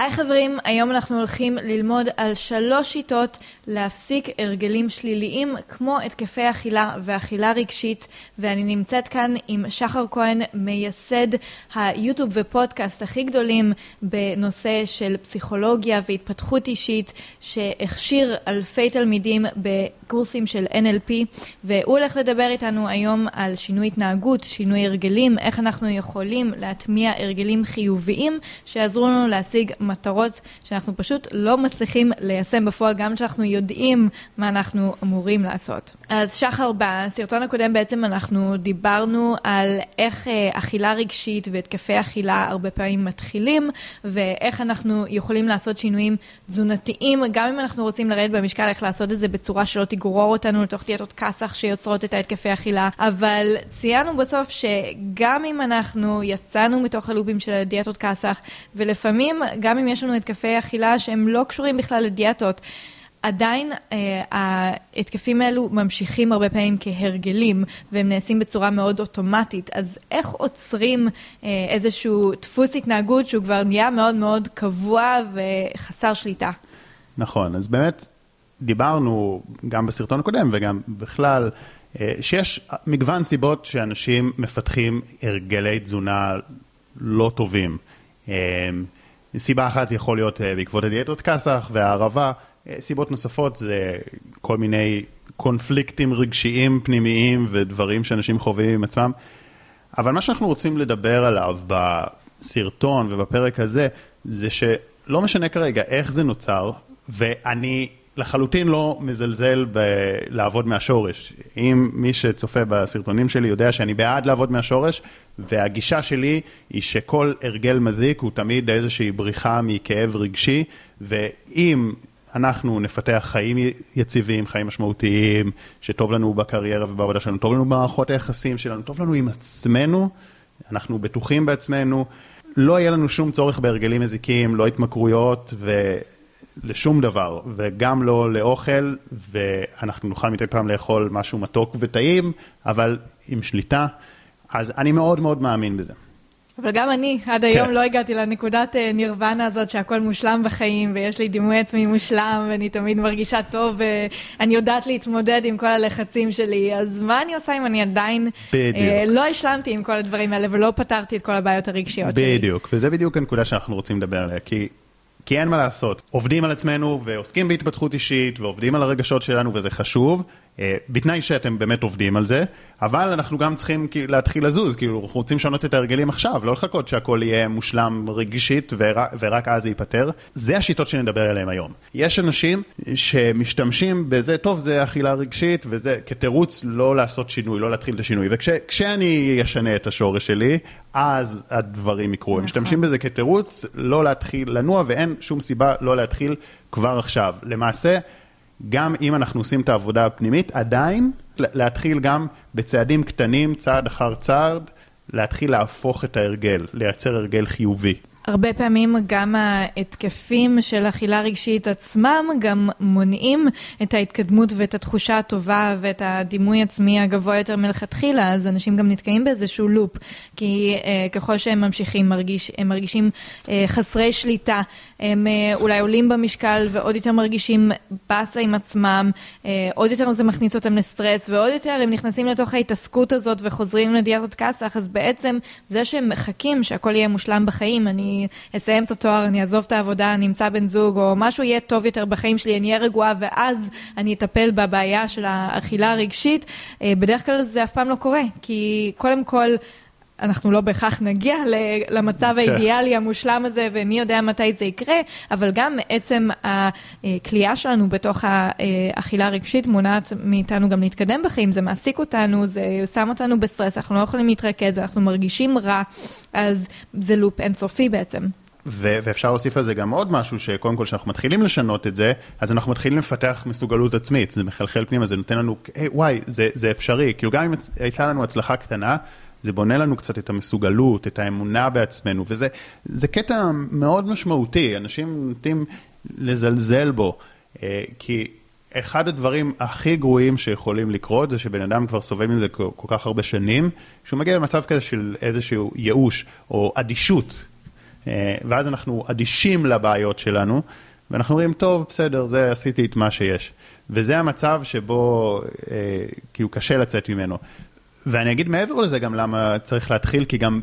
היי חברים, היום אנחנו הולכים ללמוד על שלוש שיטות להפסיק הרגלים שליליים כמו התקפי אכילה ואכילה רגשית ואני נמצאת כאן עם שחר כהן, מייסד היוטיוב ופודקאסט הכי גדולים בנושא של פסיכולוגיה והתפתחות אישית שהכשיר אלפי תלמידים בקורסים של NLP והוא הולך לדבר איתנו היום על שינוי התנהגות, שינוי הרגלים, איך אנחנו יכולים להטמיע הרגלים חיוביים שיעזרו לנו להשיג מטרות שאנחנו פשוט לא מצליחים ליישם בפועל, גם כשאנחנו יודעים מה אנחנו אמורים לעשות. אז שחר, בסרטון הקודם בעצם אנחנו דיברנו על איך אה, אכילה רגשית והתקפי אכילה הרבה פעמים מתחילים, ואיך אנחנו יכולים לעשות שינויים תזונתיים, גם אם אנחנו רוצים לרדת במשקל, איך לעשות את זה בצורה שלא תגרור אותנו לתוך דיאטות כסח שיוצרות את ההתקפי אכילה, אבל ציינו בסוף שגם אם אנחנו יצאנו מתוך הלופים של הדיאטות כסח, ולפעמים גם אם יש לנו התקפי אכילה שהם לא קשורים בכלל לדיאטות, עדיין אה, ההתקפים האלו ממשיכים הרבה פעמים כהרגלים, והם נעשים בצורה מאוד אוטומטית. אז איך עוצרים אה, איזשהו דפוס התנהגות שהוא כבר נהיה מאוד מאוד קבוע וחסר שליטה? נכון, אז באמת דיברנו גם בסרטון הקודם וגם בכלל, אה, שיש מגוון סיבות שאנשים מפתחים הרגלי תזונה לא טובים. סיבה אחת יכול להיות אה, בעקבות הדיאטות כסח והערבה, אה, סיבות נוספות זה כל מיני קונפליקטים רגשיים פנימיים ודברים שאנשים חווים עם עצמם. אבל מה שאנחנו רוצים לדבר עליו בסרטון ובפרק הזה, זה שלא משנה כרגע איך זה נוצר, ואני לחלוטין לא מזלזל בלעבוד מהשורש. אם מי שצופה בסרטונים שלי יודע שאני בעד לעבוד מהשורש, והגישה שלי היא שכל הרגל מזיק הוא תמיד איזושהי בריחה מכאב רגשי, ואם אנחנו נפתח חיים יציבים, חיים משמעותיים, שטוב לנו בקריירה ובעבודה שלנו, טוב לנו במערכות היחסים שלנו, טוב לנו עם עצמנו, אנחנו בטוחים בעצמנו, לא יהיה לנו שום צורך בהרגלים מזיקים, לא התמכרויות ולשום דבר, וגם לא לאוכל, ואנחנו נוכל מדי פעם לאכול משהו מתוק וטעים, אבל עם שליטה, אז אני מאוד מאוד מאמין בזה. אבל גם אני, עד היום כן. לא הגעתי לנקודת אה, נירוונה הזאת שהכל מושלם בחיים, ויש לי דימוי עצמי מושלם, ואני תמיד מרגישה טוב, ואני יודעת להתמודד עם כל הלחצים שלי, אז מה אני עושה אם אני עדיין אה, לא השלמתי עם כל הדברים האלה, ולא פתרתי את כל הבעיות הרגשיות בדיוק. שלי? בדיוק, וזה בדיוק הנקודה שאנחנו רוצים לדבר עליה, כי... כי אין מה לעשות, עובדים על עצמנו ועוסקים בהתפתחות אישית ועובדים על הרגשות שלנו וזה חשוב, בתנאי שאתם באמת עובדים על זה, אבל אנחנו גם צריכים להתחיל לזוז, כאילו אנחנו רוצים לשנות את ההרגלים עכשיו, לא לחכות שהכל יהיה מושלם רגשית ורק, ורק אז זה ייפתר. זה השיטות שנדבר עליהן היום. יש אנשים שמשתמשים בזה, טוב זה אכילה רגשית וזה כתירוץ לא לעשות שינוי, לא להתחיל את השינוי, וכשאני אשנה את השורש שלי, אז הדברים יקרו. הם משתמשים בזה כתירוץ לא להתחיל לנוע ואין שום סיבה לא להתחיל כבר עכשיו. למעשה, גם אם אנחנו עושים את העבודה הפנימית, עדיין להתחיל גם בצעדים קטנים, צעד אחר צעד, להתחיל להפוך את ההרגל, לייצר הרגל חיובי. הרבה פעמים גם ההתקפים של אכילה רגשית עצמם גם מונעים את ההתקדמות ואת התחושה הטובה ואת הדימוי עצמי הגבוה יותר מלכתחילה, אז אנשים גם נתקעים באיזשהו לופ, כי אה, ככל שהם ממשיכים, מרגיש, הם מרגישים אה, חסרי שליטה, הם אה, אולי עולים במשקל ועוד יותר מרגישים באסה עם עצמם, אה, עוד יותר זה מכניס אותם לסטרס, ועוד יותר הם נכנסים לתוך ההתעסקות הזאת וחוזרים לדיאטות כסח, אז בעצם זה שהם מחכים שהכל יהיה מושלם בחיים, אני אסיים את התואר, אני אעזוב את העבודה, אני אמצא בן זוג, או משהו יהיה טוב יותר בחיים שלי, אני אהיה רגועה, ואז אני אטפל בבעיה של האכילה הרגשית, אה, בדרך כלל זה אף פעם לא קורה, כי קודם כל... אנחנו לא בהכרח נגיע למצב כן. האידיאלי המושלם הזה, ומי יודע מתי זה יקרה, אבל גם עצם הכלייה שלנו בתוך האכילה הרגשית מונעת מאיתנו גם להתקדם בחיים, זה מעסיק אותנו, זה שם אותנו בסטרס, אנחנו לא יכולים להתרכז, אנחנו מרגישים רע, אז זה לופ אינסופי בעצם. ו- ואפשר להוסיף על זה גם עוד משהו, שקודם כל כשאנחנו מתחילים לשנות את זה, אז אנחנו מתחילים לפתח מסוגלות עצמית, זה מחלחל פנימה, זה נותן לנו, היי וואי, זה, זה אפשרי, כאילו גם אם הייתה לנו הצלחה קטנה, זה בונה לנו קצת את המסוגלות, את האמונה בעצמנו, וזה קטע מאוד משמעותי, אנשים נוטים לזלזל בו, אה, כי אחד הדברים הכי גרועים שיכולים לקרות זה שבן אדם כבר סובל מזה כל, כל כך הרבה שנים, שהוא מגיע למצב כזה של איזשהו ייאוש או אדישות, אה, ואז אנחנו אדישים לבעיות שלנו, ואנחנו אומרים, טוב, בסדר, זה עשיתי את מה שיש. וזה המצב שבו אה, כאילו קשה לצאת ממנו. ואני אגיד מעבר לזה גם למה צריך להתחיל, כי גם,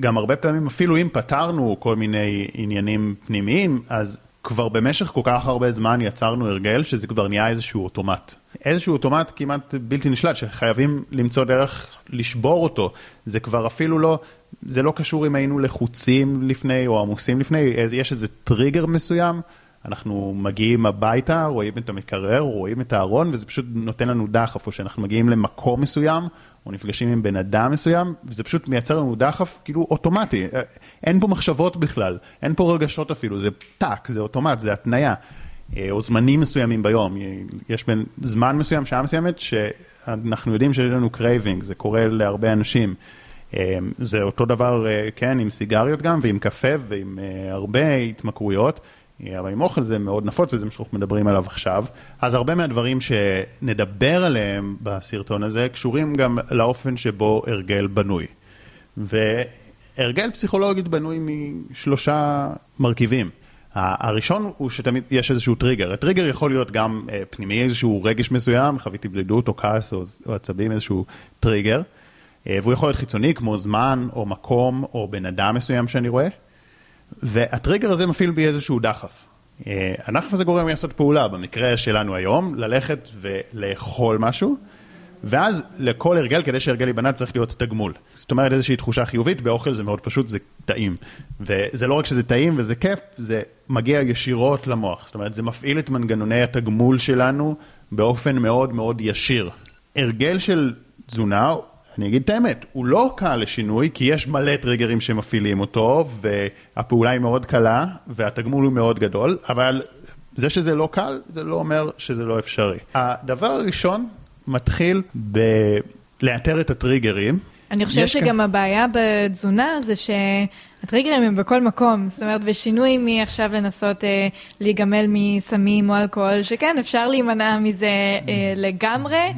גם הרבה פעמים, אפילו אם פתרנו כל מיני עניינים פנימיים, אז כבר במשך כל כך הרבה זמן יצרנו הרגל שזה כבר נהיה איזשהו אוטומט. איזשהו אוטומט כמעט בלתי נשלט, שחייבים למצוא דרך לשבור אותו. זה כבר אפילו לא, זה לא קשור אם היינו לחוצים לפני או עמוסים לפני, יש איזה טריגר מסוים. אנחנו מגיעים הביתה, רואים את המקרר, רואים את הארון, וזה פשוט נותן לנו דחף, או שאנחנו מגיעים למקום מסוים, או נפגשים עם בן אדם מסוים, וזה פשוט מייצר לנו דחף כאילו אוטומטי, אין פה מחשבות בכלל, אין פה רגשות אפילו, זה טאק, זה אוטומט, זה התניה, אה, או זמנים מסוימים ביום, יש בין זמן מסוים, שעה מסוימת, שאנחנו יודעים שיש לנו craving, זה קורה להרבה אנשים. אה, זה אותו דבר, אה, כן, עם סיגריות גם, ועם קפה, ועם הרבה התמכרויות. אבל עם אוכל זה מאוד נפוץ וזה מה שאנחנו מדברים עליו עכשיו. אז הרבה מהדברים שנדבר עליהם בסרטון הזה קשורים גם לאופן שבו הרגל בנוי. והרגל פסיכולוגית בנוי משלושה מרכיבים. הראשון הוא שתמיד יש איזשהו טריגר, הטריגר יכול להיות גם אה, פנימי, איזשהו רגש מסוים, חוויתי בלידות או כעס או, או עצבים, איזשהו טריגר, אה, והוא יכול להיות חיצוני כמו זמן או מקום או בן אדם מסוים שאני רואה. והטריגר הזה מפעיל בי איזשהו דחף. אה, הדחף הזה גורם לי לעשות פעולה, במקרה שלנו היום, ללכת ולאכול משהו, ואז לכל הרגל, כדי שהרגל ייבנה, צריך להיות תגמול. זאת אומרת, איזושהי תחושה חיובית, באוכל זה מאוד פשוט, זה טעים. וזה לא רק שזה טעים וזה כיף, זה מגיע ישירות למוח. זאת אומרת, זה מפעיל את מנגנוני התגמול שלנו באופן מאוד מאוד ישיר. הרגל של תזונה אני אגיד את האמת, הוא לא קל לשינוי, כי יש מלא טריגרים שמפעילים אותו, והפעולה היא מאוד קלה, והתגמול הוא מאוד גדול, אבל זה שזה לא קל, זה לא אומר שזה לא אפשרי. הדבר הראשון מתחיל בלאתר את הטריגרים. אני חושבת שגם כאן... הבעיה בתזונה זה שהטריגרים הם בכל מקום, זאת אומרת בשינוי מעכשיו לנסות אה, להיגמל מסמים או אלכוהול, שכן, אפשר להימנע מזה אה, לגמרי,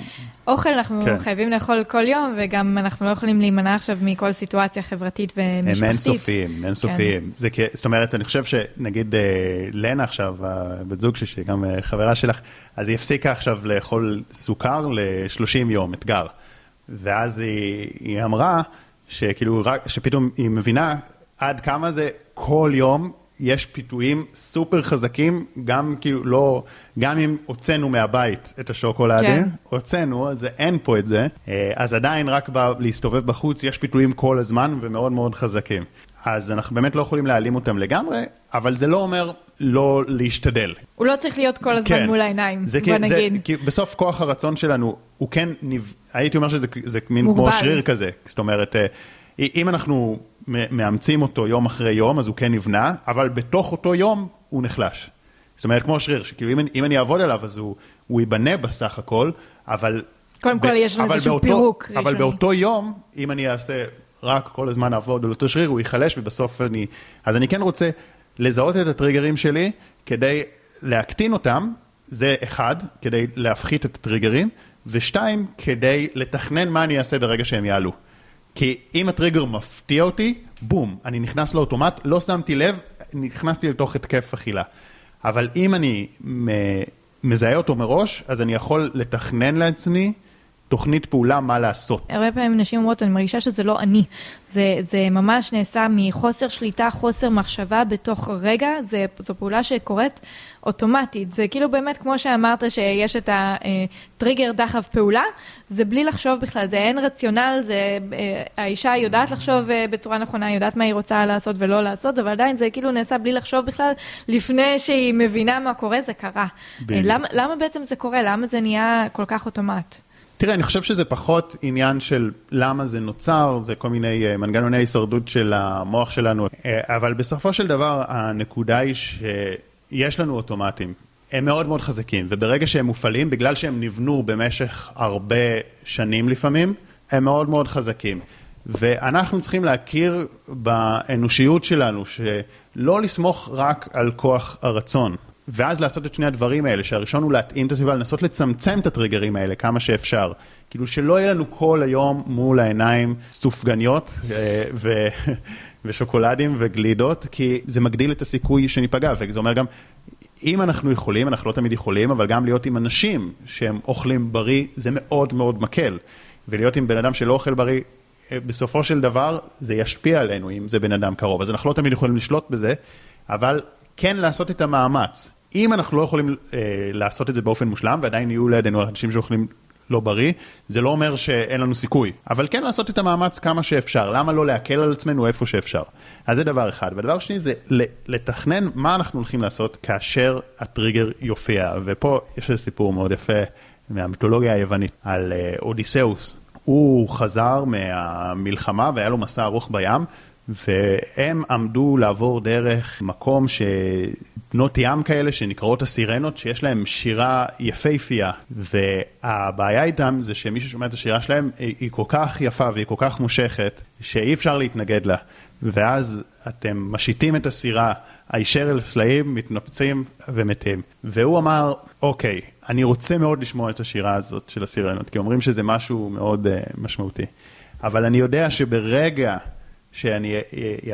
אוכל אנחנו כן. חייבים לאכול כל יום, וגם אנחנו לא יכולים להימנע עכשיו מכל סיטואציה חברתית ומשפחתית. הם אינסופיים, אינסופיים. כן. זה, זאת אומרת, אני חושב שנגיד אה, לנה עכשיו, הבת זוג שלי, גם אה, חברה שלך, אז היא הפסיקה עכשיו לאכול סוכר ל-30 יום, אתגר. ואז היא, היא אמרה שכאילו, רק, שפתאום היא מבינה עד כמה זה כל יום יש פיתויים סופר חזקים, גם כאילו לא, גם אם הוצאנו מהבית את השוקולדים, כן. הוצאנו, אז אין פה את זה, אה, אז עדיין רק ב- להסתובב בחוץ יש פיתויים כל הזמן ומאוד מאוד חזקים. אז אנחנו באמת לא יכולים להעלים אותם לגמרי, אבל זה לא אומר לא להשתדל. הוא לא צריך להיות כל הזמן כן. מול העיניים, זה, בוא נגיד. זה, כי בסוף כוח הרצון שלנו, הוא כן, ניב... הייתי אומר שזה מין מוגבל. כמו שריר כזה, זאת אומרת, אה, אם אנחנו מאמצים אותו יום אחרי יום, אז הוא כן נבנה, אבל בתוך אותו יום הוא נחלש. זאת אומרת, כמו שריר, שכאילו אם, אם אני אעבוד עליו, אז הוא, הוא ייבנה בסך הכל, אבל... קודם כל יש לנו איזשהו פירוק ראשוני. אבל באותו יום, אם אני אעשה רק כל הזמן לעבוד על אותו שריר, הוא ייחלש ובסוף אני... אז אני כן רוצה לזהות את הטריגרים שלי כדי להקטין אותם, זה אחד, כדי להפחית את הטריגרים, ושתיים, כדי לתכנן מה אני אעשה ברגע שהם יעלו. כי אם הטריגר מפתיע אותי, בום, אני נכנס לאוטומט, לא שמתי לב, נכנסתי לתוך התקף אכילה. אבל אם אני מזהה אותו מראש, אז אני יכול לתכנן לעצמי תוכנית פעולה מה לעשות. הרבה פעמים נשים אומרות, אני מרגישה שזה לא אני. זה, זה ממש נעשה מחוסר שליטה, חוסר מחשבה בתוך רגע, זה, זו פעולה שקורית אוטומטית. זה כאילו באמת, כמו שאמרת, שיש את הטריגר דחף פעולה, זה בלי לחשוב בכלל, זה אין רציונל, זה, אה, האישה יודעת לחשוב אה, בצורה נכונה, יודעת מה היא רוצה לעשות ולא לעשות, אבל עדיין זה כאילו נעשה בלי לחשוב בכלל, לפני שהיא מבינה מה קורה, זה קרה. למה, למה בעצם זה קורה? למה זה נהיה כל כך אוטומט? תראה, אני חושב שזה פחות עניין של למה זה נוצר, זה כל מיני אה, מנגנוני הישרדות של המוח שלנו, אה, אבל בסופו של דבר הנקודה היא שיש לנו אוטומטים. הם מאוד מאוד חזקים, וברגע שהם מופעלים, בגלל שהם נבנו במשך הרבה שנים לפעמים, הם מאוד מאוד חזקים. ואנחנו צריכים להכיר באנושיות שלנו, שלא לסמוך רק על כוח הרצון. ואז לעשות את שני הדברים האלה, שהראשון הוא להתאים את הסביבה, לנסות לצמצם את הטריגרים האלה כמה שאפשר. כאילו שלא יהיה לנו כל היום מול העיניים סופגניות אה, ו... ושוקולדים וגלידות, כי זה מגדיל את הסיכוי שניפגע, וזה אומר גם, אם אנחנו יכולים, אנחנו לא תמיד יכולים, אבל גם להיות עם אנשים שהם אוכלים בריא, זה מאוד מאוד מקל. ולהיות עם בן אדם שלא אוכל בריא, אה, בסופו של דבר זה ישפיע עלינו אם זה בן אדם קרוב. אז אנחנו לא תמיד יכולים לשלוט בזה, אבל כן לעשות את המאמץ. אם אנחנו לא יכולים אה, לעשות את זה באופן מושלם, ועדיין יהיו לידינו אנשים שאוכלים לא בריא, זה לא אומר שאין לנו סיכוי, אבל כן לעשות את המאמץ כמה שאפשר, למה לא להקל על עצמנו איפה שאפשר. אז זה דבר אחד. והדבר שני זה לתכנן מה אנחנו הולכים לעשות כאשר הטריגר יופיע, ופה יש איזה סיפור מאוד יפה מהמיתולוגיה היוונית על אה, אודיסאוס. הוא חזר מהמלחמה והיה לו מסע ארוך בים, והם עמדו לעבור דרך מקום שבנות ים כאלה שנקראות הסירנות, שיש להם שירה יפייפייה, והבעיה איתם זה שמי ששומע את השירה שלהם היא כל כך יפה והיא כל כך מושכת, שאי אפשר להתנגד לה. ואז אתם משיתים את הסירה הישר אל סלעים, מתנפצים ומתים. והוא אמר, אוקיי, אני רוצה מאוד לשמוע את השירה הזאת של הסירנות, כי אומרים שזה משהו מאוד uh, משמעותי. אבל אני יודע שברגע שאני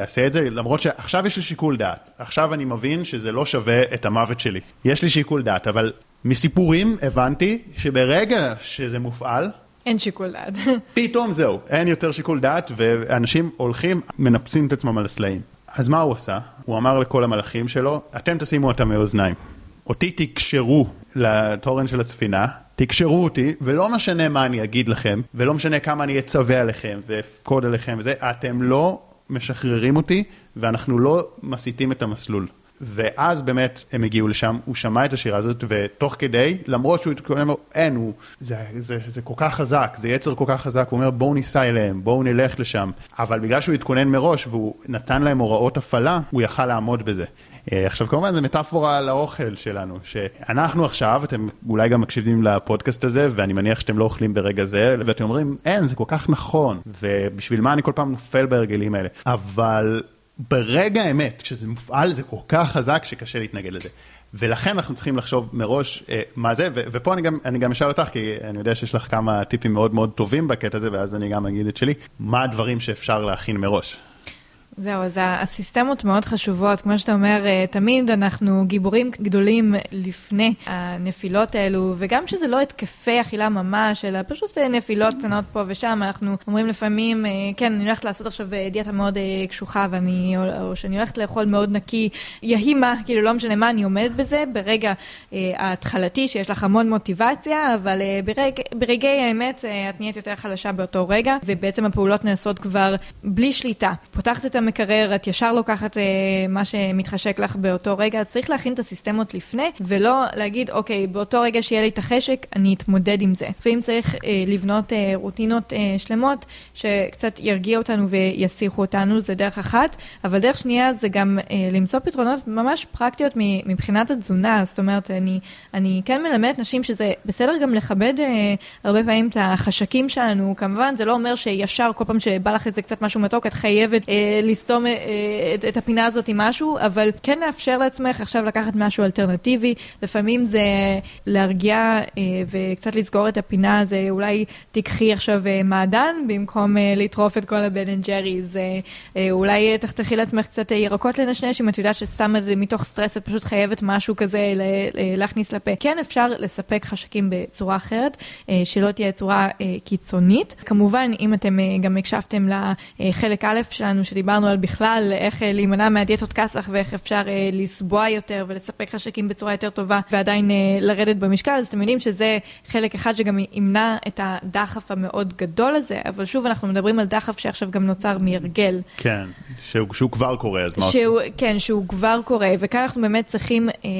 אעשה את זה, למרות שעכשיו יש לי שיקול דעת. עכשיו אני מבין שזה לא שווה את המוות שלי. יש לי שיקול דעת, אבל מסיפורים הבנתי שברגע שזה מופעל, אין שיקול דעת. פתאום זהו, אין יותר שיקול דעת, ואנשים הולכים, מנפצים את עצמם על הסלעים. אז מה הוא עשה? הוא אמר לכל המלאכים שלו, אתם תשימו אותם מאוזניים. אותי תקשרו לתורן של הספינה, תקשרו אותי, ולא משנה מה אני אגיד לכם, ולא משנה כמה אני אצווה עליכם ואפקוד עליכם וזה, אתם לא משחררים אותי, ואנחנו לא מסיטים את המסלול. ואז באמת הם הגיעו לשם, הוא שמע את השירה הזאת, ותוך כדי, למרות שהוא התכונן, אין, הוא, זה, זה, זה כל כך חזק, זה יצר כל כך חזק, הוא אומר בואו ניסע אליהם, בואו נלך לשם. אבל בגלל שהוא התכונן מראש והוא נתן להם הוראות הפעלה, הוא יכל לעמוד בזה. אה, עכשיו כמובן זה מטאפורה על האוכל שלנו, שאנחנו עכשיו, אתם אולי גם מקשיבים לפודקאסט הזה, ואני מניח שאתם לא אוכלים ברגע זה, ואתם אומרים, אין, זה כל כך נכון, ובשביל מה אני כל פעם נופל בהרגלים האלה. אבל ברגע האמת, כשזה מופעל זה כל כך חזק שקשה להתנגד לזה. ולכן אנחנו צריכים לחשוב מראש אה, מה זה, ו- ופה אני גם, אני גם אשאל אותך, כי אני יודע שיש לך כמה טיפים מאוד מאוד טובים בקטע הזה, ואז אני גם אגיד את שלי, מה הדברים שאפשר להכין מראש. זהו, אז הסיסטמות מאוד חשובות. כמו שאתה אומר, אה, תמיד אנחנו גיבורים גדולים לפני הנפילות האלו, וגם שזה לא התקפי אכילה ממש, אלא פשוט אה, נפילות קטנות פה ושם. אנחנו אומרים לפעמים, אה, כן, אני הולכת לעשות עכשיו דיאטה מאוד קשוחה, ואני, או שאני הולכת לאכול מאוד נקי, יהי מה, כאילו לא משנה מה, אני עומדת בזה ברגע ההתחלתי, שיש לך המון מוטיבציה, אבל ברג, ברגעי האמת את נהיית יותר חלשה באותו רגע, ובעצם הפעולות נעשות כבר בלי שליטה. פותחת את המקרר, את ישר לוקחת אה, מה שמתחשק לך באותו רגע, אז צריך להכין את הסיסטמות לפני, ולא להגיד, אוקיי, באותו רגע שיהיה לי את החשק, אני אתמודד עם זה. ואם צריך אה, לבנות אה, רוטינות אה, שלמות, שקצת ירגיע אותנו ויסיחו אותנו, זה דרך אחת, אבל דרך שנייה זה גם אה, למצוא פתרונות ממש פרקטיות מבחינת התזונה, זאת אומרת, אני, אני כן מלמדת נשים שזה בסדר גם לכבד אה, הרבה פעמים את החשקים שלנו, כמובן, זה לא אומר שישר כל פעם שבא לך איזה קצת משהו מתוק, את חייבת אה, לסתום אה, את, את הפינה הזאת עם משהו, אבל כן לאפשר לעצמך עכשיו לקחת משהו אלטרנטיבי. לפעמים זה להרגיע אה, וקצת לסגור את הפינה, זה אולי תיקחי עכשיו אה, מעדן במקום לטרוף את כל הבן אנד ג'רי. זה אולי תחתכי לעצמך קצת ירקות לנשנש, אם את יודעת זה מתוך סטרס, את פשוט חייבת משהו כזה להכניס לפה. כן אפשר לספק חשקים בצורה אחרת, שלא תהיה צורה קיצונית. כמובן, אם אתם גם הקשבתם לחלק א' שלנו, שדיברנו על בכלל איך אה, להימנע מהדיאטות כסח ואיך אפשר אה, לסבוע יותר ולספק חשקים בצורה יותר טובה ועדיין אה, לרדת במשקל, אז אתם יודעים שזה חלק אחד שגם ימנע את הדחף המאוד גדול הזה, אבל שוב אנחנו מדברים על דחף שעכשיו גם נוצר מהרגל. כן, שהוא, שהוא כבר קורה, אז מה עושים? כן, שהוא כבר קורה, וכאן אנחנו באמת צריכים אה,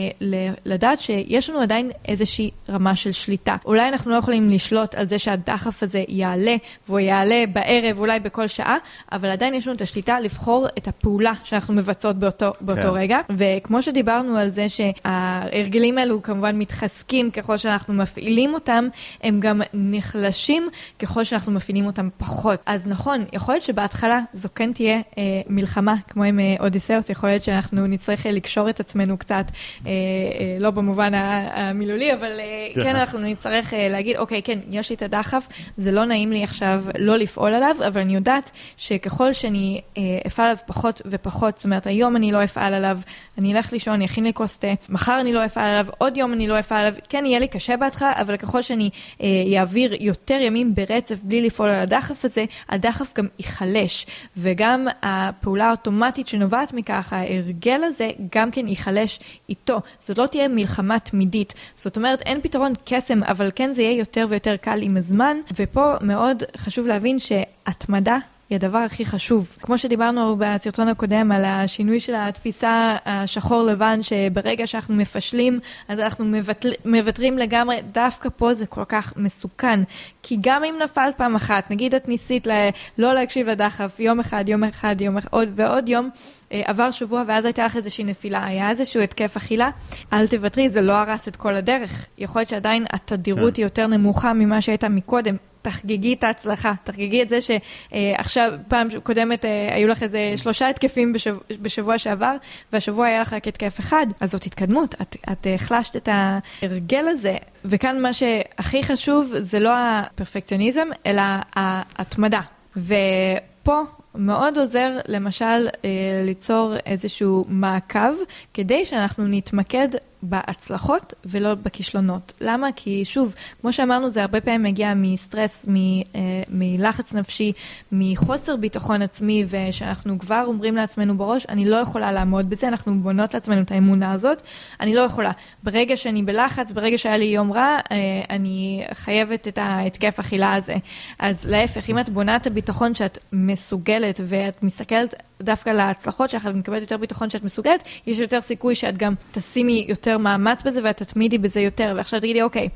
לדעת שיש לנו עדיין איזושהי רמה של שליטה. אולי אנחנו לא יכולים לשלוט על זה שהדחף הזה יעלה, והוא יעלה בערב, אולי בכל שעה, אבל עדיין יש לנו את השליטה לבחור את הפעולה שאנחנו מבצעות באותו, באותו כן. רגע. וכמו שדיברנו על זה שההרגלים האלו כמובן מתחזקים ככל שאנחנו מפעילים אותם, הם גם נחלשים ככל שאנחנו מפעילים אותם פחות. אז נכון, יכול להיות שבהתחלה זו כן תהיה אה, מלחמה, כמו עם אה, אודיסאוס, יכול להיות שאנחנו נצטרך אה, לקשור את עצמנו קצת, אה, אה, לא במובן המילולי, אבל אה, כן. כן, אנחנו נצטרך אה, להגיד, אוקיי, כן, יש לי את הדחף, זה לא נעים לי עכשיו לא לפעול עליו, אבל אני יודעת שככל שאני אה, אפעל עליו פחות ופחות, זאת אומרת, היום אני לא אפעל עליו, אני אלך לישון, אני אכין לי כוס תה, מחר אני לא אפעל עליו, עוד יום אני לא אפעל עליו, כן, יהיה לי קשה בהתחלה, אבל ככל שאני אה, אעביר יותר ימים ברצף בלי לפעול על הדחף הזה, הדחף גם ייחלש, וגם הפעולה האוטומטית שנובעת מכך, ההרגל הזה, גם כן ייחלש איתו. זאת לא תהיה מלחמה תמידית. זאת אומרת, אין פתרון קסם, אבל כן זה יהיה יותר ויותר קל עם הזמן, ופה מאוד חשוב להבין שהתמדה היא הדבר הכי חשוב. כמו שדיברנו בסרטון הקודם על השינוי של התפיסה השחור לבן, שברגע שאנחנו מפשלים, אז אנחנו מבטל, מוותרים לגמרי, דווקא פה זה כל כך מסוכן. כי גם אם נפלת פעם אחת, נגיד את ניסית ל- לא להקשיב לדחף יום אחד, יום אחד, יום אחד, עוד ועוד יום, אה, עבר שבוע ואז הייתה לך איזושהי נפילה, היה איזשהו התקף אכילה, אל תוותרי, זה לא הרס את כל הדרך. יכול להיות שעדיין התדירות כן. היא יותר נמוכה ממה שהייתה מקודם. תחגגי את ההצלחה, תחגגי את זה שעכשיו, פעם קודמת אה, היו לך איזה שלושה התקפים בשבוע, בשבוע שעבר, והשבוע היה לך רק התקף אחד, אז זאת התקדמות, את, את החלשת את ההרגל הזה, וכאן מה שהכי חשוב זה לא הפרפקציוניזם, אלא ההתמדה. ופה מאוד עוזר למשל אה, ליצור איזשהו מעקב כדי שאנחנו נתמקד בהצלחות ולא בכישלונות. למה? כי שוב, כמו שאמרנו, זה הרבה פעמים מגיע מסטרס, מ, אה, מלחץ נפשי, מחוסר ביטחון עצמי, ושאנחנו כבר אומרים לעצמנו בראש, אני לא יכולה לעמוד בזה, אנחנו בונות לעצמנו את האמונה הזאת, אני לא יכולה. ברגע שאני בלחץ, ברגע שהיה לי יום רע, אה, אני חייבת את ההתקף אכילה הזה. אז להפך, אם את בונה את הביטחון שאת מסוגלת, ואת מסתכלת דווקא להצלחות שלך ומקבלת יותר ביטחון שאת מסוגלת, יש יותר סיכוי שאת גם תשימי יותר מאמץ בזה ואת תתמידי בזה יותר. ועכשיו תגידי, אוקיי,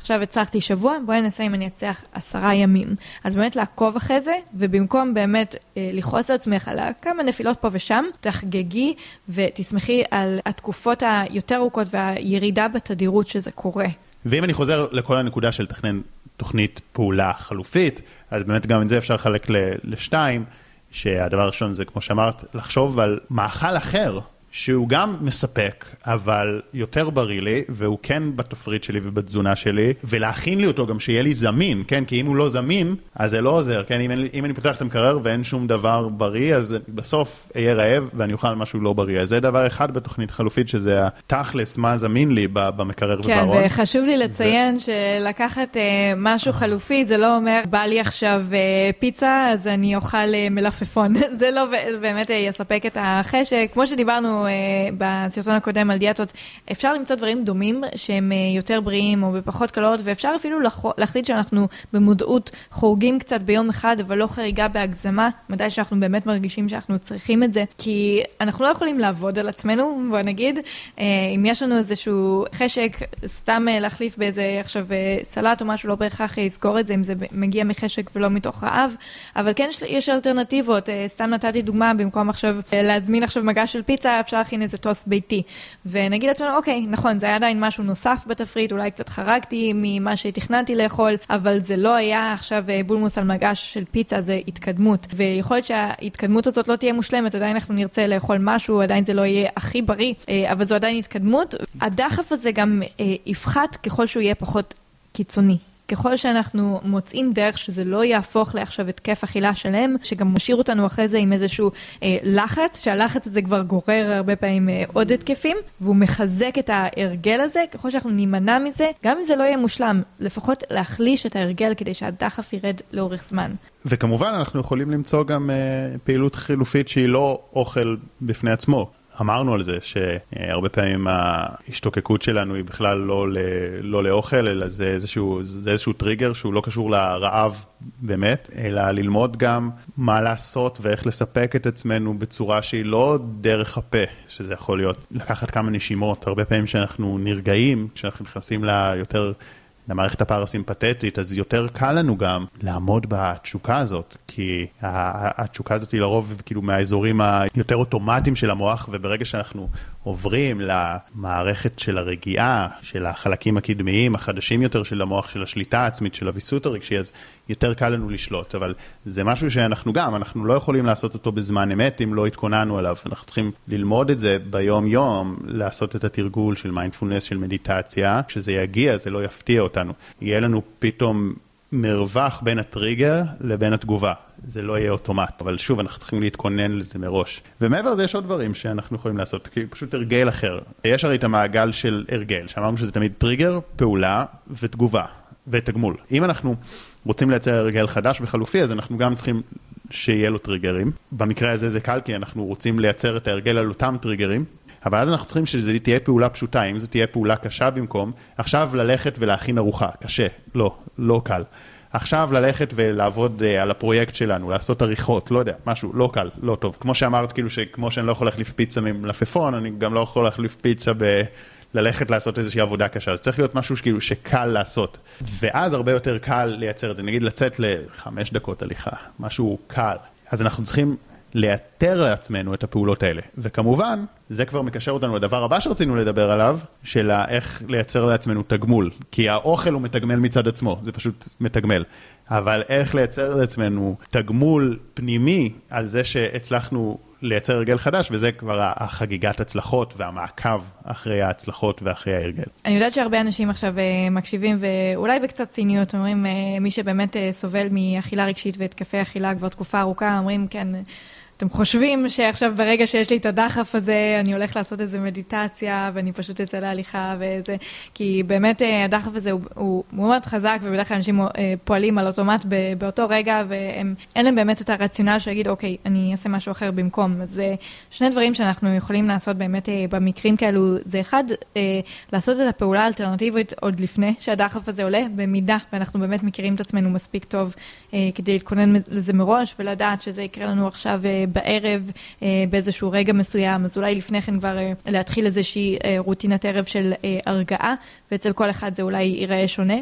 עכשיו הצלחתי שבוע, בואי ננסה אם אני אצליח עשרה ימים. אז באמת לעקוב אחרי זה, ובמקום באמת אה, לכעוס על עצמך על כמה נפילות פה ושם, תחגגי ותשמחי על התקופות היותר ארוכות והירידה בתדירות שזה קורה. ואם אני חוזר לכל הנקודה של לתכנן תוכנית פעולה חלופית, אז באמת גם את זה אפשר לחלק לשתיים, שהדבר הראשון זה, כמו שאמרת, לחשוב על מאכל אחר, שהוא גם מספק, אבל יותר בריא לי, והוא כן בתפריט שלי ובתזונה שלי, ולהכין לי אותו גם שיהיה לי זמין, כן? כי אם הוא לא זמין, אז זה לא עוזר, כן? אם, אין אם אני פותח את המקרר ואין שום דבר בריא, אז בסוף אהיה רעב ואני אוכל משהו לא בריא. אז זה דבר אחד בתוכנית חלופית, שזה התכלס, מה זמין לי במקרר כן, ובארון. וחשוב לי לציין שלקחת אה, משהו חלופי, זה לא אומר, בא לי עכשיו אה, פיצה, אז אני אוכל אה, מלפפון. זה לא באמת אה, יספק את החשק. כמו שדיברנו אה, בסרטון הקודם על דיאטות, אפשר למצוא דברים דומים שהם אה, יותר בריאים או בפחות קלוריות, ואפשר אפילו לח- להחליט שאנחנו במודעות חורגים קצת ביום אחד, אבל לא חריגה בהגזמה, מתי שאנחנו באמת מרגישים שאנחנו צריכים את זה, כי אנחנו לא יכולים לעבוד על עצמנו, בוא נגיד, אה, אם יש לנו איזשהו חשק, סתם אה, להחליף באיזה עכשיו אה, סלט או משהו, לא בהכרח יסגור את זה אם זה מגיע מחשק ולא מתוך רעב, אבל כן יש, יש אלטרנטיבות, אה, סתם נתתי דוגמה, במקום עכשיו אה, להזמין עכשיו מגש של פיצה, אפשר להכין איזה טוסט ביתי. ונגיד לעצמנו, אוקיי, נכון, זה היה עדיין משהו נוסף בתפריט, אולי קצת חרגתי ממה שתכננתי לאכול, אבל זה לא היה עכשיו אה, בולמוס על מגש של פיצה, זה התקדמות. ויכול להיות שההתקדמות הזאת לא תהיה מושלמת, עדיין אנחנו נרצה לאכול משהו, עדיין זה לא יהיה הכי בריא, אה, אבל זו עדיין התקדמות. הדחף הזה גם אה, יפחת ככל שהוא יהיה פחות קיצוני. ככל שאנחנו מוצאים דרך שזה לא יהפוך לעכשיו התקף אכילה שלם, שגם משאיר אותנו אחרי זה עם איזשהו אה, לחץ, שהלחץ הזה כבר גורר הרבה פעמים אה, עוד התקפים, והוא מחזק את ההרגל הזה, ככל שאנחנו נימנע מזה, גם אם זה לא יהיה מושלם, לפחות להחליש את ההרגל כדי שהדחף ירד לאורך זמן. וכמובן אנחנו יכולים למצוא גם uh, פעילות חילופית שהיא לא אוכל בפני עצמו. אמרנו על זה שהרבה פעמים ההשתוקקות שלנו היא בכלל לא, ל, לא לאוכל, אלא זה איזשהו, זה איזשהו טריגר שהוא לא קשור לרעב באמת, אלא ללמוד גם מה לעשות ואיך לספק את עצמנו בצורה שהיא לא דרך הפה, שזה יכול להיות לקחת כמה נשימות, הרבה פעמים שאנחנו נרגעים, כשאנחנו נכנסים ליותר למערכת הפרסימפטית, אז יותר קל לנו גם לעמוד בתשוקה הזאת, כי התשוקה הזאת היא לרוב כאילו מהאזורים היותר אוטומטיים של המוח, וברגע שאנחנו עוברים למערכת של הרגיעה, של החלקים הקדמיים החדשים יותר של המוח, של השליטה העצמית, של הוויסות הרגשי, אז יותר קל לנו לשלוט, אבל זה משהו שאנחנו גם, אנחנו לא יכולים לעשות אותו בזמן אמת אם לא התכוננו עליו, אנחנו צריכים ללמוד את זה ביום-יום, לעשות את התרגול של מיינדפולנס, של מדיטציה, כשזה יגיע זה לא יפתיע אותנו, יהיה לנו פתאום מרווח בין הטריגר לבין התגובה. זה לא יהיה אוטומט, אבל שוב, אנחנו צריכים להתכונן לזה מראש. ומעבר לזה יש עוד דברים שאנחנו יכולים לעשות, כי פשוט הרגל אחר. יש הרי את המעגל של הרגל, שאמרנו שזה תמיד טריגר, פעולה ותגובה ותגמול. אם אנחנו רוצים לייצר הרגל חדש וחלופי, אז אנחנו גם צריכים שיהיה לו טריגרים. במקרה הזה זה קל, כי אנחנו רוצים לייצר את ההרגל על אותם טריגרים, אבל אז אנחנו צריכים שזה תהיה פעולה פשוטה, אם זה תהיה פעולה קשה במקום, עכשיו ללכת ולהכין ארוחה, קשה, לא, לא קל. עכשיו ללכת ולעבוד uh, על הפרויקט שלנו, לעשות עריכות, לא יודע, משהו לא קל, לא טוב. כמו שאמרת, כאילו שכמו שאני לא יכול להחליף פיצה ממלפפון, אני גם לא יכול להחליף פיצה ב... ללכת לעשות איזושהי עבודה קשה, אז צריך להיות משהו שכאילו שקל לעשות. ואז הרבה יותר קל לייצר את זה, נגיד לצאת לחמש דקות הליכה, משהו קל. אז אנחנו צריכים לאתר לעצמנו את הפעולות האלה. וכמובן, זה כבר מקשר אותנו לדבר הבא שרצינו לדבר עליו, של איך לייצר לעצמנו תגמול. כי האוכל הוא מתגמל מצד עצמו, זה פשוט מתגמל. אבל איך לייצר לעצמנו תגמול פנימי על זה שהצלחנו לייצר הרגל חדש, וזה כבר החגיגת הצלחות והמעקב אחרי ההצלחות ואחרי ההרגל. אני יודעת שהרבה אנשים עכשיו אה, מקשיבים, ואולי בקצת ציניות, אומרים, אה, מי שבאמת אה, סובל מאכילה רגשית והתקפי אכילה כבר תקופה ארוכה, אומרים, כן... אתם חושבים שעכשיו ברגע שיש לי את הדחף הזה, אני הולך לעשות איזה מדיטציה, ואני פשוט אצא להליכה וזה, כי באמת אה, הדחף הזה הוא, הוא מאוד חזק, ובדרך כלל אנשים אה, פועלים על אוטומט באותו רגע, ואין להם באמת את הרציונל שיגיד, אוקיי, אני אעשה משהו אחר במקום. אז זה שני דברים שאנחנו יכולים לעשות באמת אה, במקרים כאלו, זה אחד, לעשות את הפעולה האלטרנטיבית עוד לפני שהדחף הזה עולה, במידה, ואנחנו באמת מכירים את עצמנו מספיק טוב כדי להתכונן לזה מראש, ולדעת שזה יקרה לנו עכשיו. בערב אה, באיזשהו רגע מסוים, אז אולי לפני כן כבר אה, להתחיל איזושהי אה, רוטינת ערב של הרגעה, ואצל כל אחד זה אולי ייראה שונה.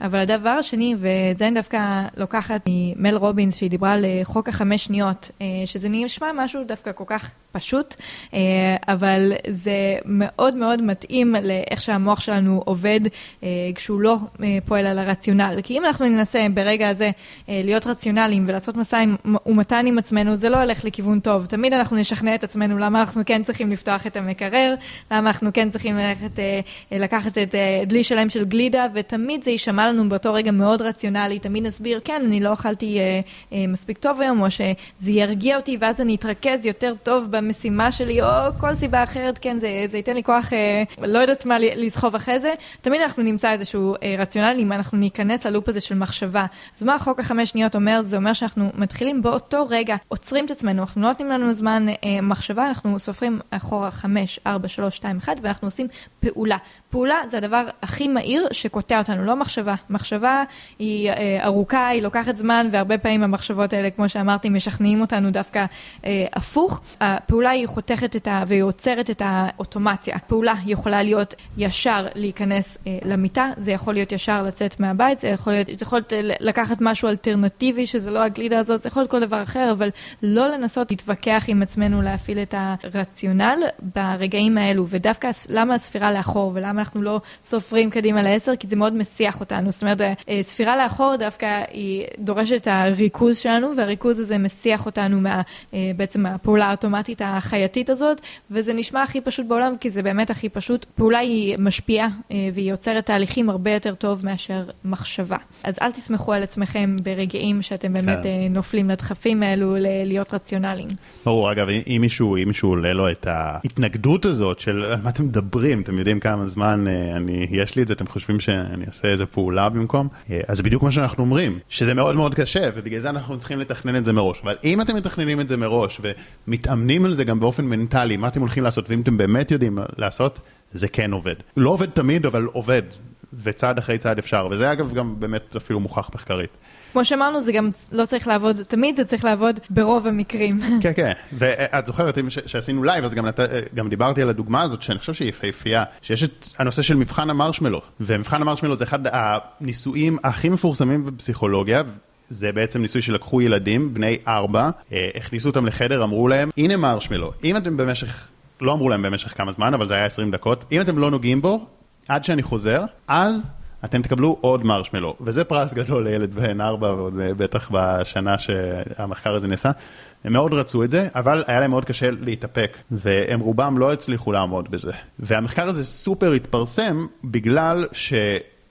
אבל הדבר השני, ואת זה אני דווקא לוקחת ממל רובינס, שהיא דיברה על חוק החמש שניות, שזה נשמע משהו דווקא כל כך פשוט, אבל זה מאוד מאוד מתאים לאיך שהמוח שלנו עובד כשהוא לא פועל על הרציונל. כי אם אנחנו ננסה ברגע הזה להיות רציונליים ולעשות מסע ומתן עם עצמנו, זה לא הולך לכיוון טוב. תמיד אנחנו נשכנע את עצמנו למה אנחנו כן צריכים לפתוח את המקרר, למה אנחנו כן צריכים ללכת, אה, לקחת את אה, דלי שלם של גלידה, ותמיד זה יישמע לנו באותו רגע מאוד רציונלי, תמיד נסביר, כן, אני לא אכלתי אה, מספיק טוב היום, או שזה ירגיע אותי, ואז אני אתרכז יותר טוב במשימה שלי, או כל סיבה אחרת, כן, זה, זה ייתן לי כוח, לא יודעת מה לסחוב אחרי זה. תמיד אנחנו נמצא איזשהו רציונל, אם אנחנו ניכנס ללופ הזה של מחשבה. אז מה החוק החמש שניות אומר? זה אומר שאנחנו מתחילים באותו רגע, עוצרים את עצמנו, אנחנו לא נותנים לנו זמן אה, מחשבה, אנחנו סופרים אחורה 5, 4, 3, 2, 1, ואנחנו עושים פעולה. פעולה זה הדבר הכי מהיר שקוטע אותנו, לא מחשבה. מחשבה היא אה, ארוכה, היא לוקחת זמן, והרבה פעמים המחשבות האלה, כמו שאמרתי, משכנעים אותנו דווקא אה, הפוך. הפעולה היא חותכת את ה... והיא עוצרת את האוטומציה. פעולה יכולה להיות ישר להיכנס אה, למיטה, זה יכול להיות ישר לצאת מהבית, זה יכול להיות, זה יכול להיות אה, לקחת משהו אלטרנטיבי, שזה לא הגלידה הזאת, זה יכול להיות כל דבר אחר, אבל לא לנסות להתווכח עם עצמנו להפעיל את הרציונל ברגעים האלו, ודווקא למה הספירה לאחור ולמה אנחנו לא סופרים קדימה לעשר, כי זה מאוד מסיח אותנו. זאת אומרת, אה, ספירה לאחור דווקא היא דורשת את הריכוז שלנו, והריכוז הזה מסיח אותנו מה, אה, בעצם מהפעולה האוטומטית החייתית הזאת, וזה נשמע הכי פשוט בעולם, כי זה באמת הכי פשוט. פעולה היא משפיעה אה, והיא יוצרת תהליכים הרבה יותר טוב מאשר מחשבה. אז אל תסמכו על עצמכם ברגעים שאתם באמת כן. נופלים לדחפים האלו להיות רציונליים. ברור, אגב, אם מישהו, אם מישהו עולה לו את ההתנגדות הזאת של מה אתם מדברים, אתם יודעים כמה זמן אה, יש לי את זה, אתם חושבים שאני אעשה איזה פעולה במקום? אה, אז זה בדיוק מה שאנחנו אומרים, שזה מאוד מאוד קשה, ובגלל זה אנחנו צריכים לתכנן את זה מראש. אבל אם אתם מתכננים את זה מראש, ומתאמנים על זה גם באופן מנטלי, מה אתם הולכים לעשות, ואם אתם באמת יודעים לעשות, זה כן עובד. לא עובד תמיד, אבל עובד. וצעד אחרי צעד אפשר, וזה אגב גם באמת אפילו מוכח מחקרית. כמו שאמרנו, זה גם לא צריך לעבוד תמיד, זה צריך לעבוד ברוב המקרים. כן, כן, ואת זוכרת שעשינו לייב, אז גם, נת... גם דיברתי על הדוגמה הזאת, שאני חושב שהיא יפהפייה, שיש את הנושא של מבחן המרשמלו, ומבחן המרשמלו זה אחד הניסויים הכי מפורסמים בפסיכולוגיה, זה בעצם ניסוי שלקחו ילדים, בני ארבע, אה, הכניסו אותם לחדר, אמרו להם, הנה מרשמלו, אם אתם במשך, לא אמרו להם במשך כמה זמן, אבל זה היה 20 דקות, אם אתם לא נוגעים בו, עד שאני חוזר, אז אתם תקבלו עוד מרשמלו, וזה פרס גדול לילד בן ארבע, ועוד בטח בשנה שהמחקר הזה נעשה. הם מאוד רצו את זה, אבל היה להם מאוד קשה להתאפק, והם רובם לא הצליחו לעמוד בזה. והמחקר הזה סופר התפרסם בגלל ש...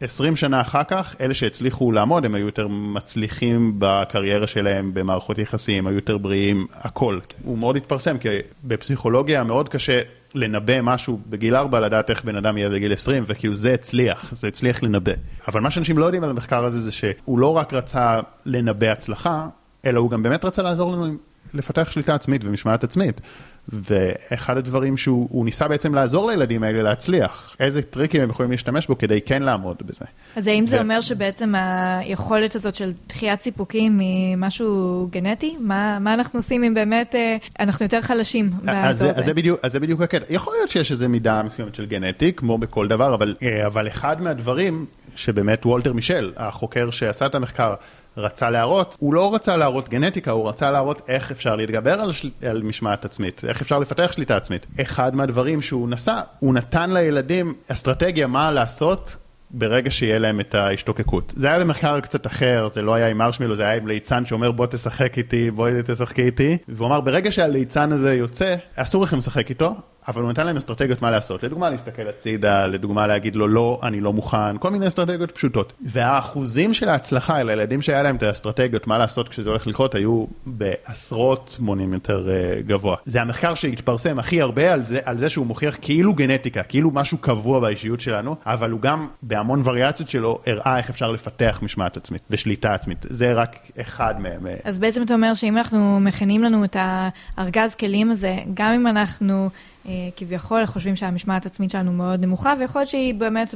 20 שנה אחר כך, אלה שהצליחו לעמוד, הם היו יותר מצליחים בקריירה שלהם, במערכות יחסים, היו יותר בריאים, הכל. הוא מאוד התפרסם, כי בפסיכולוגיה מאוד קשה לנבא משהו בגיל 4, לדעת איך בן אדם יהיה בגיל 20, וכאילו זה הצליח, זה הצליח לנבא. אבל מה שאנשים לא יודעים על המחקר הזה, זה שהוא לא רק רצה לנבא הצלחה, אלא הוא גם באמת רצה לעזור לנו לפתח שליטה עצמית ומשמעת עצמית. ואחד הדברים שהוא ניסה בעצם לעזור לילדים האלה להצליח, איזה טריקים הם יכולים להשתמש בו כדי כן לעמוד בזה. אז האם זה אומר שבעצם היכולת הזאת של דחיית סיפוקים היא משהו גנטי? מה, מה אנחנו עושים אם באמת אה, אנחנו יותר חלשים? אז זה בדיוק, אז זה בדיוק הקטע. יכול להיות שיש איזו מידה מסוימת של גנטי, כמו בכל דבר, אבל, אה, אבל אחד מהדברים שבאמת וולטר מישל, החוקר שעשה את המחקר, רצה להראות, הוא לא רצה להראות גנטיקה, הוא רצה להראות איך אפשר להתגבר על, של... על משמעת עצמית, איך אפשר לפתח שליטה עצמית. אחד מהדברים שהוא נסע, הוא נתן לילדים אסטרטגיה מה לעשות ברגע שיהיה להם את ההשתוקקות. זה היה במחקר קצת אחר, זה לא היה עם מרשמילו, זה היה עם ליצן שאומר בוא תשחק איתי, בואי תשחקי איתי, והוא אמר ברגע שהליצן הזה יוצא, אסור לכם לשחק איתו, אבל הוא נתן להם אסטרטגיות מה לעשות, לדוגמה להסתכל הצידה, לדוגמה להגיד לו לא, אני לא מוכן, כל מיני אסטרטגיות פשוטות. והאחוזים של ההצלחה אל הילדים שהיה להם את האסטרטגיות מה לעשות כשזה הולך לקרות היו בעשרות מונים יותר uh, גבוה. זה המחקר שהתפרסם הכי הרבה על זה, על זה שהוא מוכיח כאילו גנטיקה, כאילו משהו קבוע באישיות שלנו, אבל הוא גם בהמון וריאציות שלו הראה איך אפשר לפתח משמעת עצמית ושליטה עצמית. זה רק אחד מהם. אה. אז בעצם אתה אומר שאם אנחנו מכינים לנו את הארגז כלים הזה, גם אם אנחנו... אה, כביכול חושבים שהמשמעת העצמית שלנו מאוד נמוכה, ויכול להיות שהיא באמת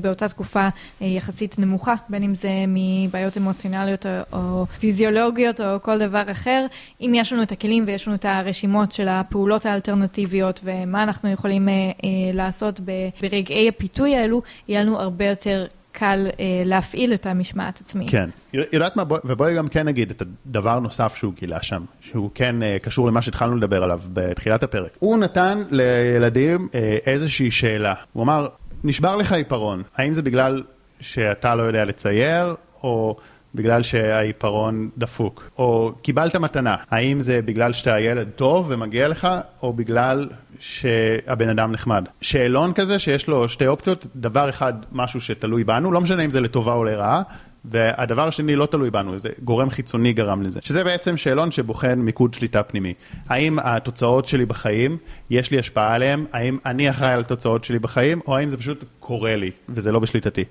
באותה תקופה אה, יחסית נמוכה, בין אם זה מבעיות אמוציונליות או, פיזיולוגיות או כל דבר אחר. אם יש לנו את הכלים ויש לנו את הרשימות של הפעולות האלטרנטיביות ומה אנחנו יכולים אה, לעשות ברגעי הפיתוי האלו, יהיה לנו הרבה יותר קל אה, להפעיל את המשמעת עצמית. כן. יודעת מה, בוא, ובואי גם כן נגיד את הדבר נוסף שהוא גילה שם, שהוא כן אה, קשור למה שהתחלנו לדבר עליו בתחילת הפרק. הוא נתן לילדים אה, איזושהי שאלה. הוא אמר, נשבר לך עיפרון, האם זה בגלל שאתה לא יודע לצייר, או... בגלל שהעיפרון דפוק, או קיבלת מתנה, האם זה בגלל שאתה ילד טוב ומגיע לך, או בגלל שהבן אדם נחמד. שאלון כזה שיש לו שתי אופציות, דבר אחד, משהו שתלוי בנו, לא משנה אם זה לטובה או לרעה, והדבר השני לא תלוי בנו, זה גורם חיצוני גרם לזה. שזה בעצם שאלון שבוחן מיקוד שליטה פנימי. האם התוצאות שלי בחיים, יש לי השפעה עליהן? האם אני אחראי על התוצאות שלי בחיים, או האם זה פשוט קורה לי, וזה לא בשליטתי.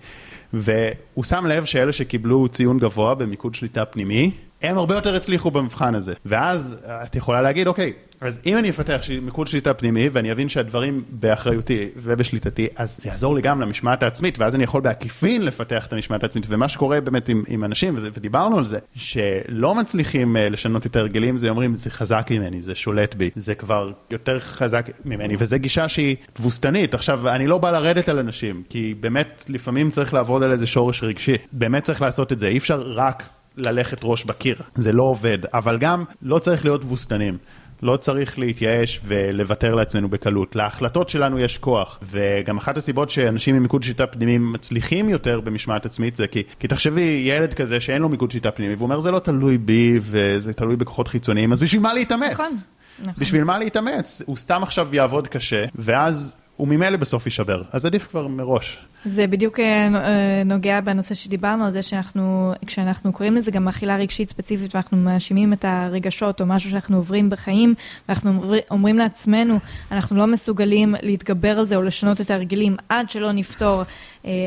והוא שם לב שאלה שקיבלו ציון גבוה במיקוד שליטה פנימי, הם הרבה יותר הצליחו במבחן הזה. ואז את יכולה להגיד, אוקיי, אז אם אני אפתח מיקוד שליטה פנימי ואני אבין שהדברים באחריותי ובשליטתי, אז זה יעזור לי גם למשמעת העצמית, ואז אני יכול בעקיפין לפתח את המשמעת העצמית. ומה שקורה באמת עם, עם אנשים, וזה, ודיברנו על זה, שלא מצליחים uh, לשנות את ההרגלים, זה אומרים, זה חזק ממני, זה שולט בי, זה כבר יותר חזק ממני, וזו גישה שהיא תבוסתנית. עכשיו, אני לא בא לרדת על אנשים, כי באמת לפעמים צריך לעבוד על איזה שורש רגשי. באמת צריך לעשות את זה, אי אפשר רק ללכת ראש בקיר, זה לא עובד, אבל גם לא צריך להיות תבוסתנים. לא צריך להתייאש ולוותר לעצמנו בקלות. להחלטות שלנו יש כוח, וגם אחת הסיבות שאנשים עם מיקוד שיטה פנימי מצליחים יותר במשמעת עצמית זה כי, כי תחשבי ילד כזה שאין לו מיקוד שיטה פנימי, והוא אומר זה לא תלוי בי וזה תלוי בכוחות חיצוניים, אז בשביל מה להתאמץ? נכון. נכון. בשביל מה להתאמץ? הוא סתם עכשיו יעבוד קשה, ואז הוא ממילא בסוף יישבר, אז עדיף כבר מראש. זה בדיוק אה, אה, נוגע בנושא שדיברנו על זה שאנחנו, כשאנחנו קוראים לזה גם אכילה רגשית ספציפית ואנחנו מאשימים את הרגשות או משהו שאנחנו עוברים בחיים ואנחנו אומרים לעצמנו, אנחנו לא מסוגלים להתגבר על זה או לשנות את ההרגלים עד שלא נפתור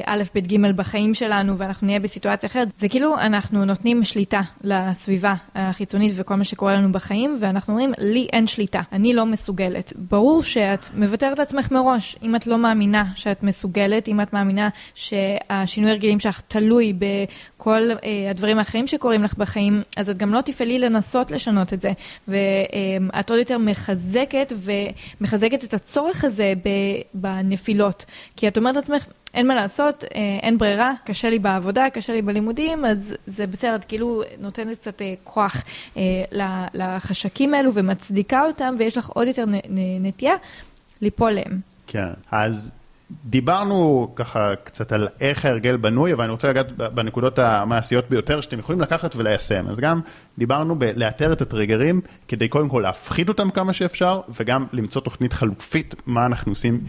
א', ב', ג' בחיים שלנו ואנחנו נהיה בסיטואציה אחרת, זה כאילו אנחנו נותנים שליטה לסביבה החיצונית וכל מה שקורה לנו בחיים ואנחנו אומרים, לי אין שליטה, אני לא מסוגלת. ברור שאת מוותרת לעצמך מראש, אם את לא מאמינה שאת מסוגלת, אם את מאמינה שהשינוי הרגלים שלך תלוי בכל אה, הדברים האחרים שקורים לך בחיים, אז את גם לא תפעלי לנסות לשנות את זה. ואת עוד יותר מחזקת ומחזקת את הצורך הזה בנפילות. כי את אומרת לעצמך, אין מה לעשות, אה, אין ברירה, קשה לי בעבודה, קשה לי בלימודים, אז זה בסדר, את כאילו נותנת קצת אה, כוח אה, לחשקים האלו ומצדיקה אותם, ויש לך עוד יותר נטייה ליפול להם. כן, אז דיברנו ככה קצת על איך ההרגל בנוי, אבל אני רוצה לגעת בנקודות המעשיות ביותר שאתם יכולים לקחת וליישם. אז גם דיברנו בלאתר את הטריגרים, כדי קודם כל להפחית אותם כמה שאפשר, וגם למצוא תוכנית חלופית, מה אנחנו עושים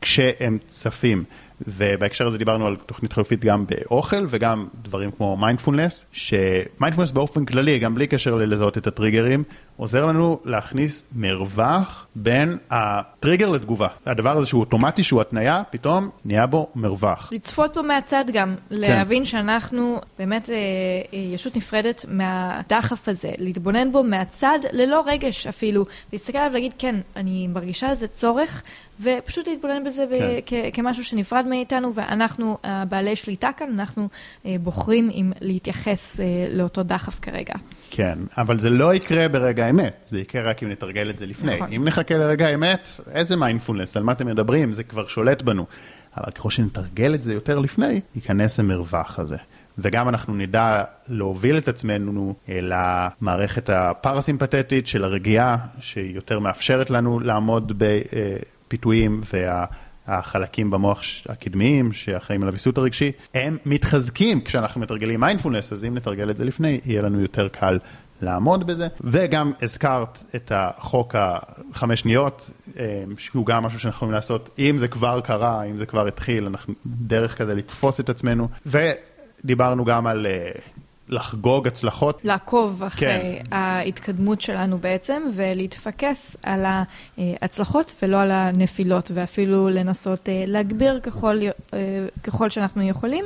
כשהם צפים. ובהקשר הזה דיברנו על תוכנית חלופית גם באוכל וגם דברים כמו מיינדפולנס, שמיינדפולנס באופן כללי, גם בלי קשר ללזהות את הטריגרים, עוזר לנו להכניס מרווח בין הטריגר לתגובה. הדבר הזה שהוא אוטומטי, שהוא התניה, פתאום נהיה בו מרווח. לצפות פה מהצד גם, כן. להבין שאנחנו באמת אה, אה, ישות נפרדת מהדחף הזה, להתבונן בו מהצד ללא רגש אפילו, להסתכל עליו ולהגיד, כן, אני מרגישה איזה צורך, ופשוט להתבונן בזה כן. כמשהו שנפרד מאיתנו, ואנחנו בעלי שליטה כאן, אנחנו אה, בוחרים אם להתייחס לאותו דחף כרגע. כן, אבל זה לא יקרה ברגע האמת, זה יקרה רק אם נתרגל את זה לפני. נכון. אם נחכה לרגע האמת, איזה מיינדפולנס, על מה אתם מדברים, זה כבר שולט בנו. אבל ככל שנתרגל את זה יותר לפני, ייכנס המרווח הזה. וגם אנחנו נדע להוביל את עצמנו אה, למערכת הפרסימפטית של הרגיעה, שהיא יותר מאפשרת לנו לעמוד בפיתויים, והחלקים במוח הקדמיים שאחראים על הוויסות הרגשי, הם מתחזקים כשאנחנו מתרגלים מיינדפולנס, אז אם נתרגל את זה לפני, יהיה לנו יותר קל לעמוד בזה, וגם הזכרת את החוק החמש שניות, אה, שהוא גם משהו שאנחנו יכולים לעשות, אם זה כבר קרה, אם זה כבר התחיל, אנחנו דרך כזה לתפוס את עצמנו, ודיברנו גם על אה, לחגוג הצלחות. לעקוב אחרי כן. ההתקדמות שלנו בעצם, ולהתפקס על ההצלחות ולא על הנפילות, ואפילו לנסות אה, להגביר ככל, ככל שאנחנו יכולים,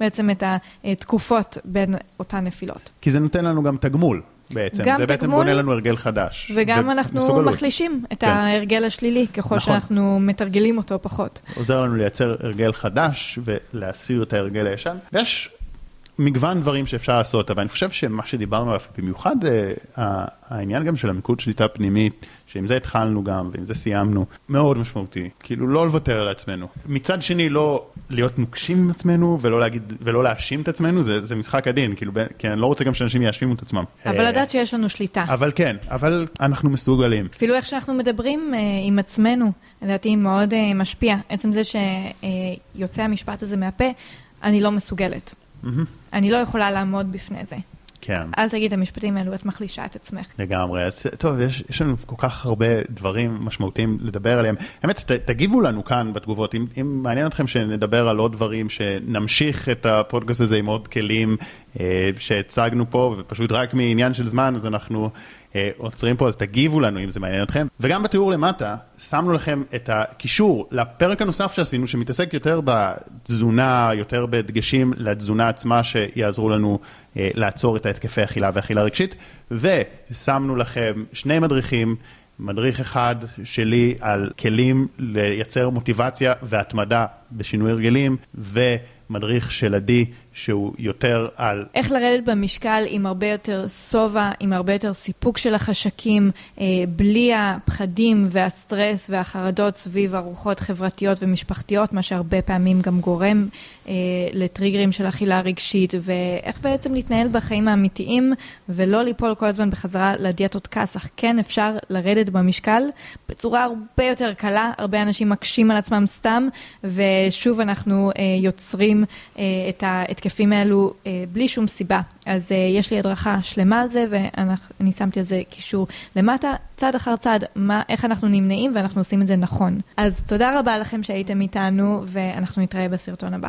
בעצם את התקופות בין אותן נפילות. כי זה נותן לנו גם תגמול. בעצם. זה תגמול, בעצם בונה לנו הרגל חדש. וגם אנחנו מסוגלות. מחלישים את כן. ההרגל השלילי, ככל נכון. שאנחנו מתרגלים אותו פחות. עוזר לנו לייצר הרגל חדש ולהסיר את ההרגל הישן. ויש מגוון דברים שאפשר לעשות, אבל אני חושב שמה שדיברנו עליו, במיוחד אה, העניין גם של המיקוד שליטה פנימית, שעם זה התחלנו גם ועם זה סיימנו, מאוד משמעותי. כאילו לא לוותר על עצמנו. מצד שני, לא להיות נוקשים עם עצמנו ולא להגיד, ולא להאשים את עצמנו, זה, זה משחק הדין, כאילו, כי אני לא רוצה גם שאנשים יאשימו את עצמם. אבל אה, לדעת שיש לנו שליטה. אבל כן, אבל אנחנו מסוגלים. אפילו איך שאנחנו מדברים אה, עם עצמנו, לדעתי מאוד משפיע. עצם זה שיוצא המשפט הזה מהפה, אני לא מסוגלת. Mm-hmm. אני לא יכולה לעמוד בפני זה. כן. אל תגיד את המשפטים האלו, את מחלישה את עצמך. לגמרי. אז טוב, יש, יש לנו כל כך הרבה דברים משמעותיים לדבר עליהם. האמת, ת, תגיבו לנו כאן בתגובות, אם, אם מעניין אתכם שנדבר על עוד דברים, שנמשיך את הפודקאסט הזה עם עוד כלים אה, שהצגנו פה, ופשוט רק מעניין של זמן, אז אנחנו עוצרים פה, אז תגיבו לנו אם זה מעניין אתכם. וגם בתיאור למטה, שמנו לכם את הקישור לפרק הנוסף שעשינו, שמתעסק יותר בתזונה, יותר בדגשים לתזונה עצמה, שיעזרו לנו אה, לעצור את ההתקפי אכילה ואכילה רגשית, ושמנו לכם שני מדריכים. מדריך אחד שלי על כלים לייצר מוטיבציה והתמדה בשינוי הרגלים, ומדריך של עדי שהוא יותר על... איך לרדת במשקל עם הרבה יותר שובע, עם הרבה יותר סיפוק של החשקים, אה, בלי הפחדים והסטרס והחרדות סביב ארוחות חברתיות ומשפחתיות, מה שהרבה פעמים גם גורם אה, לטריגרים של אכילה רגשית, ואיך בעצם להתנהל בחיים האמיתיים ולא ליפול כל הזמן בחזרה לדיאטות כס, אך כן אפשר לרדת במשקל בצורה הרבה יותר קלה, הרבה אנשים מקשים על עצמם סתם, ושוב אנחנו אה, יוצרים אה, את ה... את ההתקפים האלו אה, בלי שום סיבה. אז אה, יש לי הדרכה שלמה על זה, ואני שמתי על זה קישור למטה, צעד אחר צעד, מה, איך אנחנו נמנעים ואנחנו עושים את זה נכון. אז תודה רבה לכם שהייתם איתנו, ואנחנו נתראה בסרטון הבא.